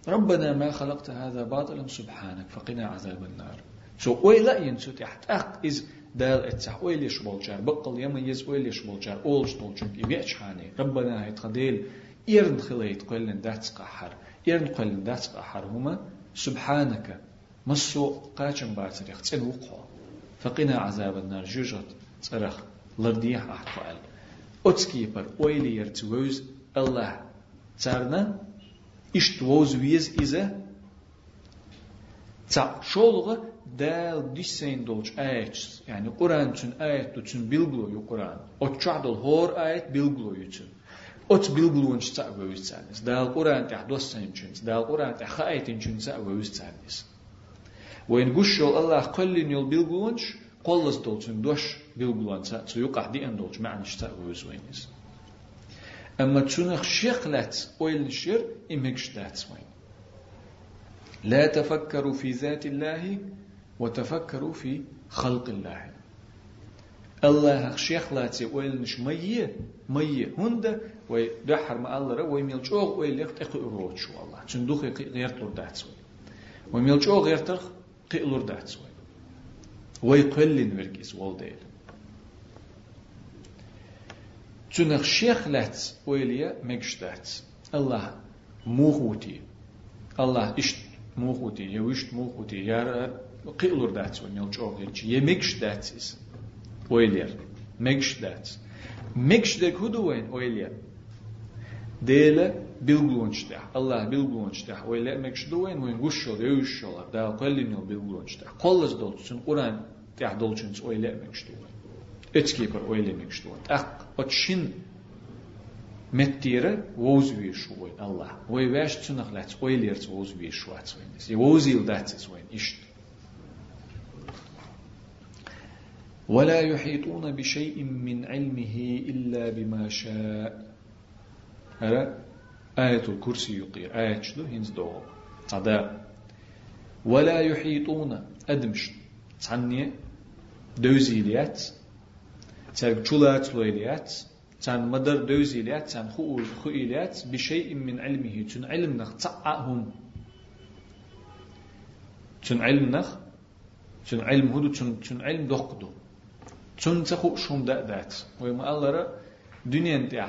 ربنا ما خلقت هذا باطلا سبحانك فقنا عذاب النار. تو أويلا ينسو تحت أق إز دال اتسح ويليش بولجار بقل يميز ويليش بولجار اولش دولجنك يبيعش حاني ربنا هيتقديل إيرن خليت قلن داتس قحر إيرن قلن داتس قحر هما سبحانك مسو قاچن باتر يختن وقوع فقنا عذاب النار جوجت صرخ لرديح أحقال أتسكيبر ويلي يرتوز الله تارنا إشت ووز ويز إذا تا دل دیسین دوچ ایچ یعنی قرآن چون ایت دو بیلگلو یو قرآن ات چادل هور ایت بیلگلو یو چون ات بیلگلو انچ تا ویوز چانیس دل قرآن تیح دوستان چون دل قرآن تیح خایت انچون تا ویوز چانیس و این گوش شو الله قلی نیل بیلگلو انچ قلس دل چون دوش بیلگلو انچ تا یو قه دی اندوچ معنیش تا ویوز اما چون اخ شیخ لات اویل نشیر امکش دات وین لا تفکرو فی ذات الله وتفكروا في خلق الله. الله شيخ لاتي ويل نش مية مية هند وي دحر ما الله رو ويميل جوغ ويل يخت اخو روت شو الله تندوخ غير تلور دات وي ويميل جوغ غير تخ قيلور دات وي ويقلن ورقيس والديل. تنخ شيخ لات ويليا مكشتات الله موخوتي. الله إشت موخوتي يوشت موخوتي يا قيلور داتس ونيل تشوغيج يمكش داتس اويلير مكش داتس مكش دك هدوين اويلير ديلا بيلغلونش تح الله بيلغلونش تح اويلير مكش دوين وين غشول يوشول دا قلينو بيلغلونش تح قلز دولتسن قران تح دولتسن اويلير مكش دوين اتسكيبر اويلير مكش دوين اق اتشين متیره ووز ویشوین الله وی وش تنخ لات اویلرز ووز ویشوات وین ووزیل داتس وین اشت ولا يحيطون بشيء من علمه إلا بما شاء. هذا آية الكرسي يقير آية شدو هنز دو. هذا. ولا يحيطون. أدمش تعني دوزيليات ترك چولات لويليات تان مدر دوزيليات تان خو خويليات بشيء من علمه. تن علم نخ تعهم تن علم نخ. تن علم هدو. تن علم دقدو تن تخو شوم دا دأت. ويما الله را دنيا انتيا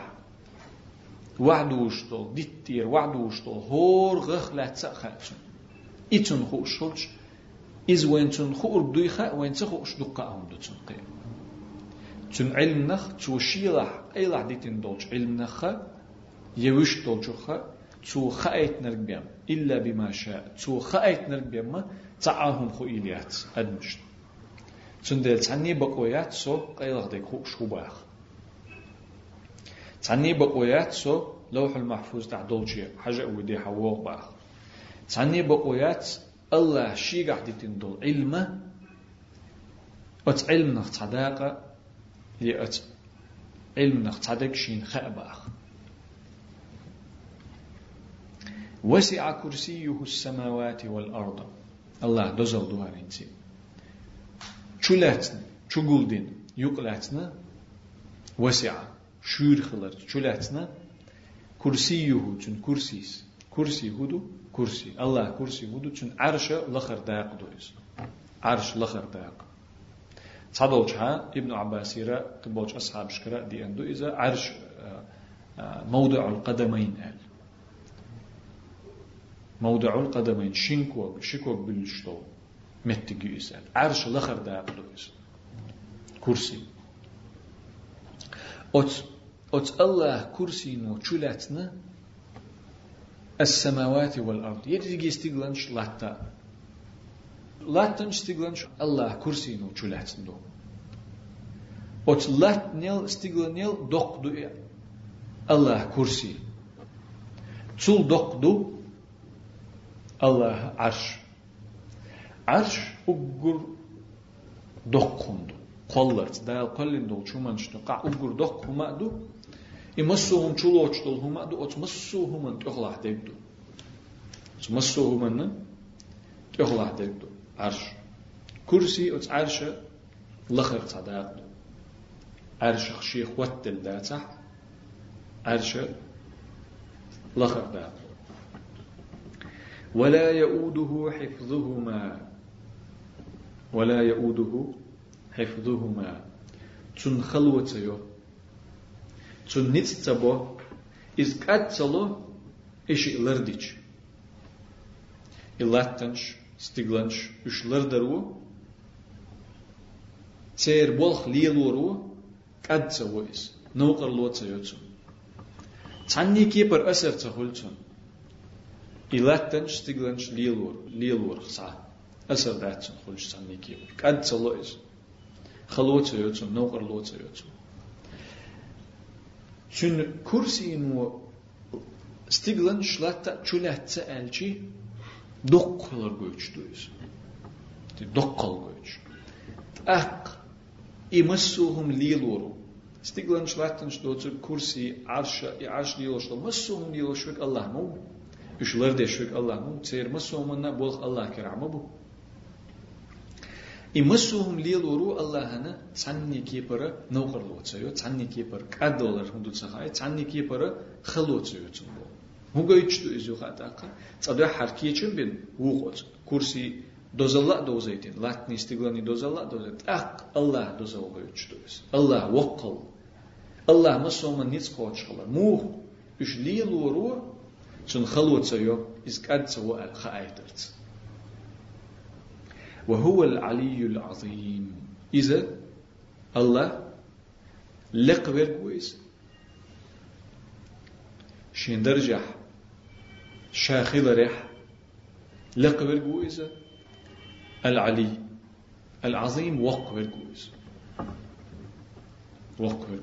وعد وشتول ديتير وعد وشتول هور غخ لا تسخاتشن إتن خو شولش إز وين تن خو أردويخا وين تخو شدقا هم دو تن قيم تون علم نخ تو شيلح ايلح ديتين دولش علم نخ يوش دولشخ تو خايت نربيم إلا بما شاء. تو خايت نربيم ما تعاهم خو إليات أدمش تون دل تاني بقويات سو قيلح ديك خو شوباخ تاني بقويات سو لوح المحفوظ تاع دولشي حاجة ودي حووق باخ. تاني بقويات الله شيقح ديتين دول علمه وت علم نخ صداقه يأت علم نقصدك شين خأباخ وسع كرسيه السماوات والأرض. الله دزل دوارينتي چولاتن çüləçni, çugudin, yuqləçni vəsia, курси xılır, çüləçni kursiyuhu, курси kursis, kursi. Hudu, kursi, Allah kursi hudu, çün arşa Abbasira ashab مت جيسل عرش لخر داب لويس كرسي أت أت الله كرسي نو تشلاتنا السماوات والأرض يتجي استقلنش لاتا لاتا استقلنش الله كرسي نو تشلاتنا دو أت لات نيل استقلنيل دق دو الله كرسي تول دق دو الله عرش عرش أجر دقهم قلت دا قلن دول شو من شنو قع أجر دق هما دو يمسوهم شلوش دول هما دو أتمسوهم من تغلح ديدو تمسوهم من تغلح ديدو عرش. كرسي أت عرش لخر صداق عرش خشيخ وتل داتح عرش لخر داق ولا يؤوده حفظهما. ولا يؤوده حفظهما تون خلوة يو تون نيتس تبو إز كات صلو إشي لرديش إلاتنش ستيغلانش إش لردرو تير بولخ ليلورو كات صلو إز نوقر لوتsa يوتسون Asıl dertsin konuşsan ne ki olur. Kad çalıyız. Halot yotsun, ne kadar lot yotsun. Çün kursiyin o stiglan şlatta çulatsa elçi dokkalar göçtüyüz. Dokkal göç. Ak imassuhum liloru. Stiglan şlattan şdotur kursi arşa i arş liloşla massuhum liloşvek Allah'ım. Üşler de şvek Allah'ım. Seyir massuhumunna bol Allah kerama bu. И мы лил уру аллахана цанни кепара навқарлу чайо цанни кепар кадолар хунду цахай цанни кепара халу чайо чумбо мугайчту изу хатақа цадра харкие чумбин уқоч курси дозалла дозайтин латни стиглани дозалла дозайт. Ак аллах дозалгайчту из. Аллах ваққал аллах мы масома ниц қочқала мух үш лил уру чун халу чайо из кадца ва хайтарц وهو العلي العظيم. إذا الله لق ويركويس شين درجح شاخلة ريح لقب الجويزة العلي العظيم وقب الجويزة وقب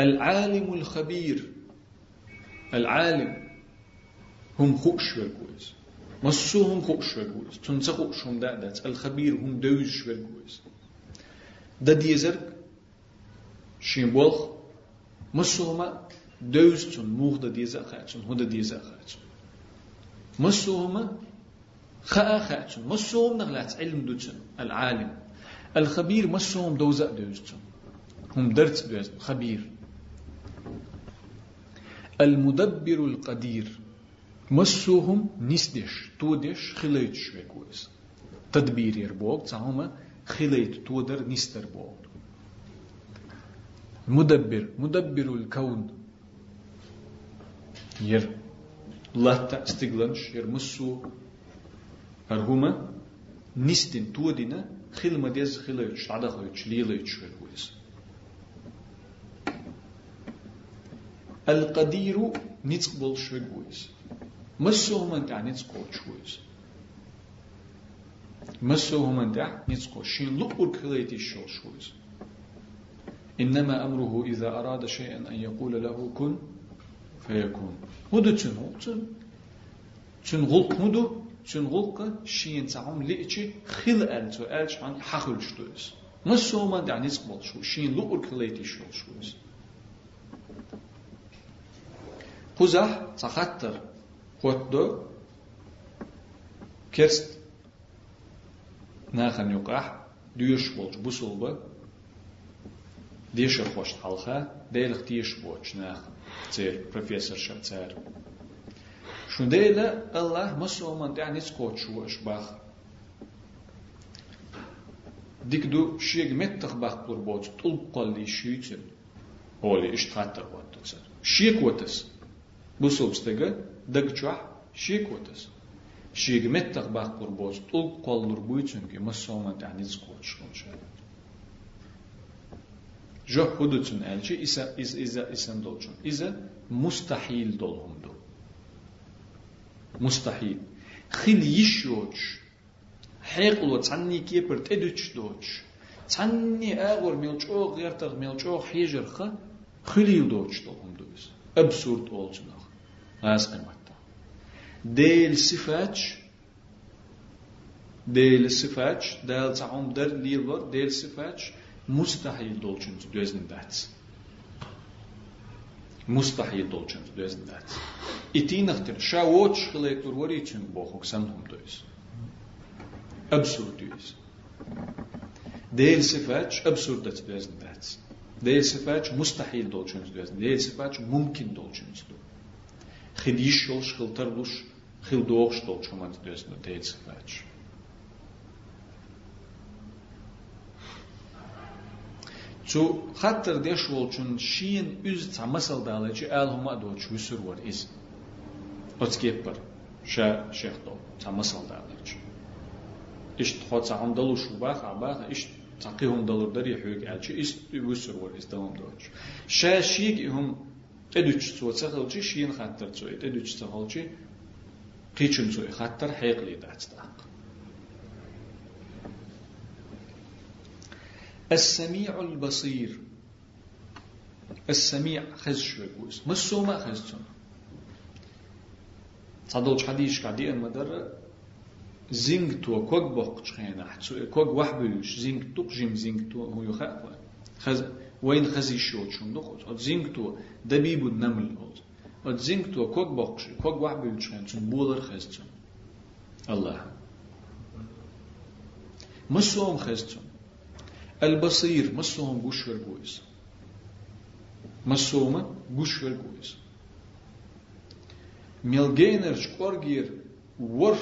العالم الخبير العالم هم خوش والجويز مسوهم خوش والجويز تنسخوشهم دادات الخبير هم دوج والجويز ده ديزرك شين بولخ مسوهما دوزتون موغدا ديزا خاتون هدا ديزا خاتون مسوهما خاء خاتون مسوهم نغلات علم دوتون العالم. الخبير مسوهم دوزا دوزتون هم درت دوز خبير المدبر القدير. مسوهم نسدش تودش خليت شويكوز تدبير يربوك تاهما خليت تودر نستر بوك مدبر مدبر الكون jer latta stiglanš, jer musu arguma nistin todina خلما ديز خليتش عدا خليتش ليليتش كويس القدير نتقبل شوي كويس مسوه من تاع نتقبل شويس مسوه من تاع نتقبل شين لقر كليتي الشول شويس إنما أمره إذا أراد شيئا أن يقول له كن فيكون هدو تشن هو تشن تشن غلق هدو تشن غلق شين تعم لئتشي خل ألتو ألش عن حخل شتوز ما سو ما دعني سقبل شو شين لقر كليتي شو شوز قزح تخطر وتدو كرست ناخن يقع ديش بولج بوسولبا ديش خوش حالها ديلخ ديش بولج ناخن تير بروفيسور شمتار شنديلا الله مسلمان دعني سكوتش واشباخ dikdu şieg mettah bak bur boz tul qalli şiyçin oli iştatta vatsa şieg vatas bu sobstega dagchua shikotas shigmettaq baqqur boz tul qollur buytsunki musulman ta'niz qo'rishguncha jo hudutsun elchi isa is isa isan dolchun isa mustahil dolhumdu mustahil. Xil yishoch hayqlo tsanni kepir teduch doch tsanni agor milchoq yertaq milchoq hijer xa xilil doch dolhumdu biz. Absurd olchun Az elbette. Değil sifaç değil sifaç değil taum der değil var değil sifaç mustahil dolçunuz gözünde etsin. مستحيل دولچن دوزن دات اتي نختر شاوچ خليكتور وري چن بوخوك سنهم دوز ابسورد دوز ديل سفاج ابسورد دوزن دات ديل سفاج مستحيل دولچن دوزن ديل سفاج ممكن دولچن دوزن shkhiltarlush khildoğ dolçumant döznendats. Değil sıfaç. تو خطر ديش ولچون شين üz ta masal daleci el huma do çusur var iz. Otskepper. شا شيخ دو تا masal daleci. İşt xot sa andalu şu bax abax işt تقيهم دلور دري حوق عالشي است وسر ور استوام دوش شا شيك هم эдүчсү сахылчы шиин хаттар цой эдүч сахылчы кичүн цой хаттар хайгли дацтак السميع البصير السميع خز شوكوس مسوما خزتون صدوج حديش قاعدي المدر زينك تو كوك بوق تشخينا حتسو كوك وحبلوش زينك تو جيم زينك تو هو يخاف خز وين خزي شو چوندق ات زينك تو دبيب نمل ات ات زينك تو كوك بقش كوك واحد بيلچن چون خزت خزچن الله. مسوم خزچن البصير مسوم گوشور بويس مسوم گوشور بويس میلگینر چکارگیر ور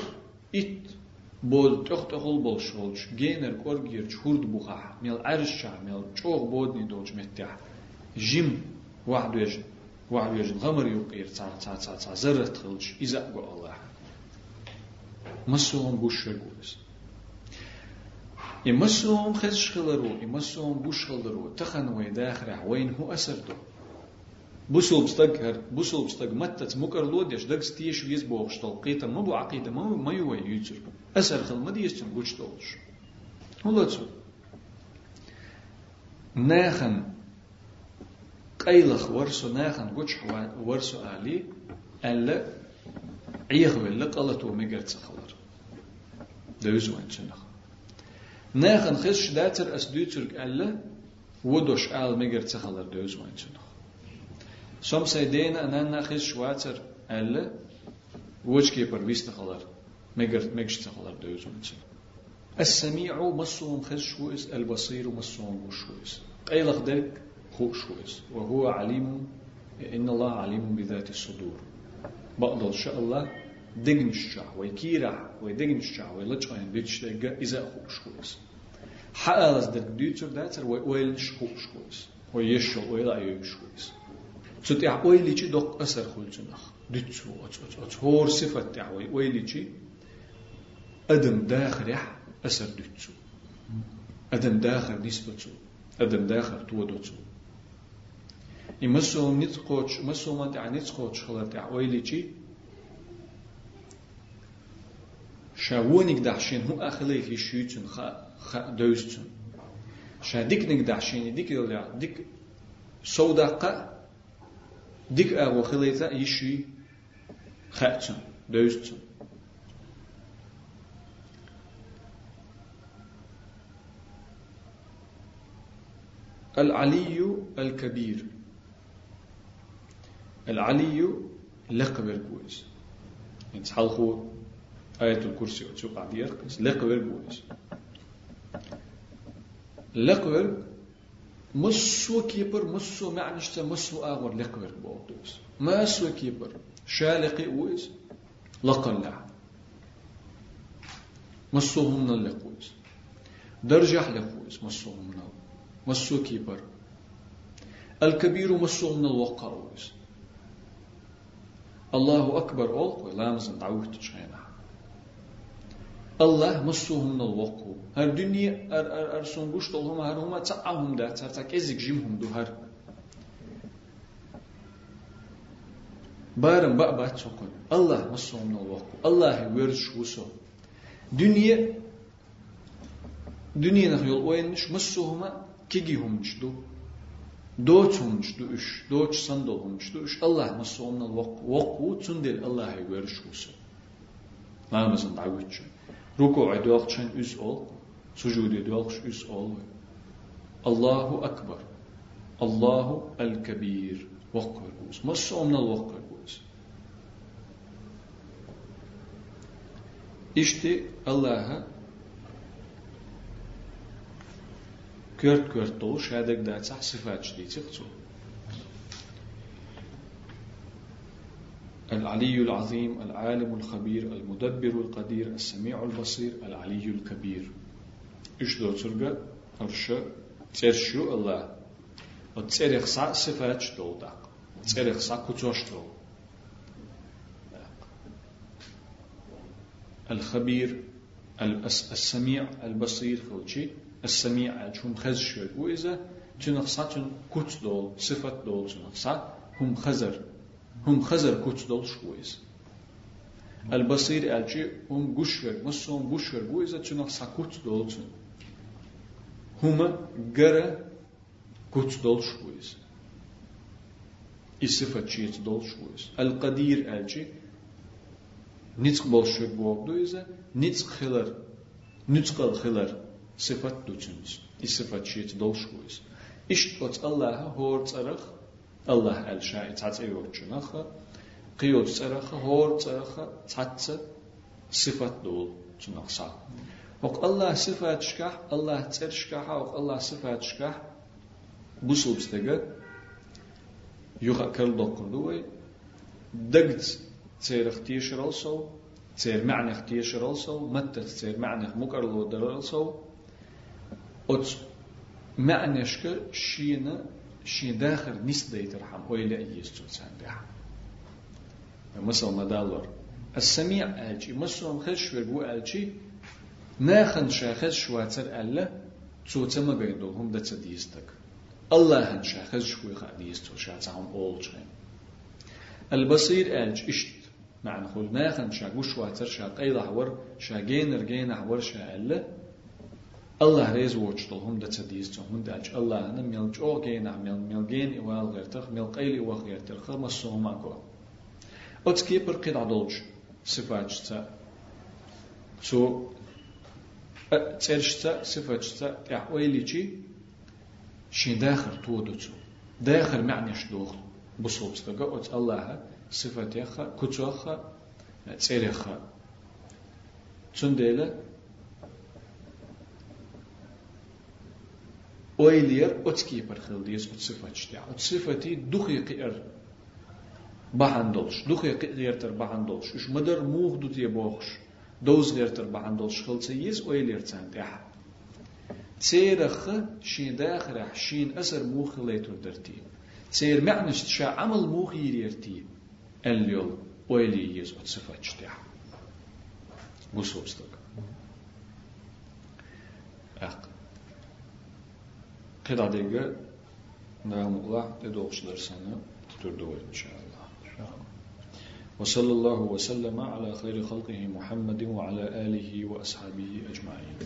ات بود تخت خل بول شولش جينر كورجير شهود بوخا ميل عرشا ميل چوغ بودني دوج متع جيم واحد ويجن واحد ويجن غمر يقير تا تا تا تا زرت خلش إذا الله مسوهم بوش والبويس يمسهم خزش خلرو يمسهم بوش خلرو تخن داخل وين هو أسرتو بوسل بستقهر بوسل بستق متت مكر لودش دق ستيش ويز بوغش قيتا ما بو عقيدة ما ما يوي يوتر أسر خل ما ديستن بوش طولش هو تسو. ناخن قيلخ ورسو ناخن قوش ورسو آلي ألا عيخ ولا قلتو مقرت سخلر دوزو انشنخ ناخن خش داتر اس دوترك ألا ودوش آل مگر تخلر دوز وين شنو سوم سيدينا أنا خش واتر ألا وش كيبر بيست خلر مگر مجش تخلر دوز شنو السميع مصوم خش ويس البصير مصوم وش ويس قيلخ دك خوش ويس وهو عليم إن الله عليم بذات الصدور بقدر إن شاء الله دقنشا ويكيرا ويدقنشا ويلتشاين بيتشتاقا إذا خوش خويس حالز دك ديتر داتر ويلش خوش خويس ويشل ويلا يوش خويس تتع ويليشي دوق أسر خلجنخ ديتشو هور صفة تعوي ويليشي أدم داخل يح أسر ديتشو أدم داخل نسبتو أدم داخل تودوتو يمسوهم نتقوش مسوهم تع نتقوش خلال تع ويليشي شاونك دعشين هو أخلي في شيوتن خا خا دوستن شا ديك نك دعشين ديك يلا ديك صدقة ديك أغو خليتا يشي خاتن دوستن العلي الكبير العلي لقب الكويس يعني تحلخو آية الكرسي وتشو قاعد يرقص لقبر بولس لقبر مسو كيبر مسو معنشتا مسو آغر لقبر بولس ما سو كيبر. شالقي ويس؟ لقلع مسو هم اللقويس درجح لقويس مسو هم مسو كيبر. الكبير مسو من الوقع ويس. الله أكبر أول لامزن دعوت تشينا Allah massuhumnul vakku. Her dünni er er er sunguşt olhuma her huma ta'ahum da tartak ezik jim jimhum duhar. Barın ba'ba çokun. Allah massuhumnul vakku. Allah'ı verş huso. Dünni dünni nah yol oyanmış massuhuma kigihumçdu. Doğuç olmuştu üç. Doğuç sandal olmuştu üç. Allah massuhumnul vakku. Vakku tundil Allah'ı verş huso. Namazın davuçun. Ruku'u dualqçan üz ol, sucudu dualqç üz ol. Allahu Akbar. Allahu El-Kebir. Vakkar bus. Masa omnal vakkar bus. İşte Allah'a kört kört doğu şadek da sıfat çdiçik çoğu. العلي العظيم العالم الخبير المدبر القدير السميع البصير العلي الكبير. إيش دو ترجع أرشا ترشو الله وتسيرخ سا صفات شتول داق تسيرخ سا كتوشتول الخبير السميع البصير خلشي السميع هم خز شوي وإذا تنخصا تن كوت دول صفة دول تنخصا هم خزر هم خزر كوت دول شويز البصير ألجي هم قشور مصهم قشور وإذا تنخصا كوت دول تن هما قرى كوت دول شويز الصفة شيت دول شويز القدير ألجي نتق بولشوك بوغدو إذا نتق خلر نتق خلر صفة دوتشنس الصفة شيت دول شويز إشت أت الله هور الله الشاء تعت أيوتشنخ قيوت ترخ هور ترخ تعت صفة دول تنقصا وق الله صفات شكح الله تر شكح وق الله صفات شكح بوسوب استجد يوخا كرل دوكردوي دقت تير اختيشر also تير معنى اختيشر also متى تير معنى مقرلو در also أت معنى شك شينا شين داخل نس ديترحم هو إلى أيستو تساندح مثلا مدالور السميع ألجي مثلا خش وربو ألجي ناخن شاخز شواتر ألا توتا ما بيدو هم دا تديستك الله هن شاخز شوي خاديستو شاتهم أول شيء البصير ألج إشت. معنى خل ناخن شا وش واتر شا قيل حور شا جينر جين حور شا ألا الله ريز وجتهم دا تديستو هم داج الله أنا ميل جو جين ميل ميل جين إوال غير تخ ميل قيل إوا غير تخ مسوهم أكو أتكي برقيد عدولج صفات تا سو ترشتا صفاتشتا احواليجي شي داخل تودتو داخل. معنى شدوخ بصوبستغا اوت الله صفاتيخا كتوخا تسيريخا تنديلا اويلير اوتكي برخل ديس اوت صفاتشتا اوت صفاتي دخي قير بحندلش دخي قير تر بحندلش اش مدر موخ دوتي بوخش دوز ليرتر بعندل شخلص يز وي ليرتان تح تيرخ شين داخل شين أسر موخ ليتر درتي تير معنش تشا عمل موخ يريرتي اليول ويلي يز وتصفات تح بوسوبستك أق وصلى الله وسلم على خير خلقه محمد وعلى آله وأصحابه أجمعين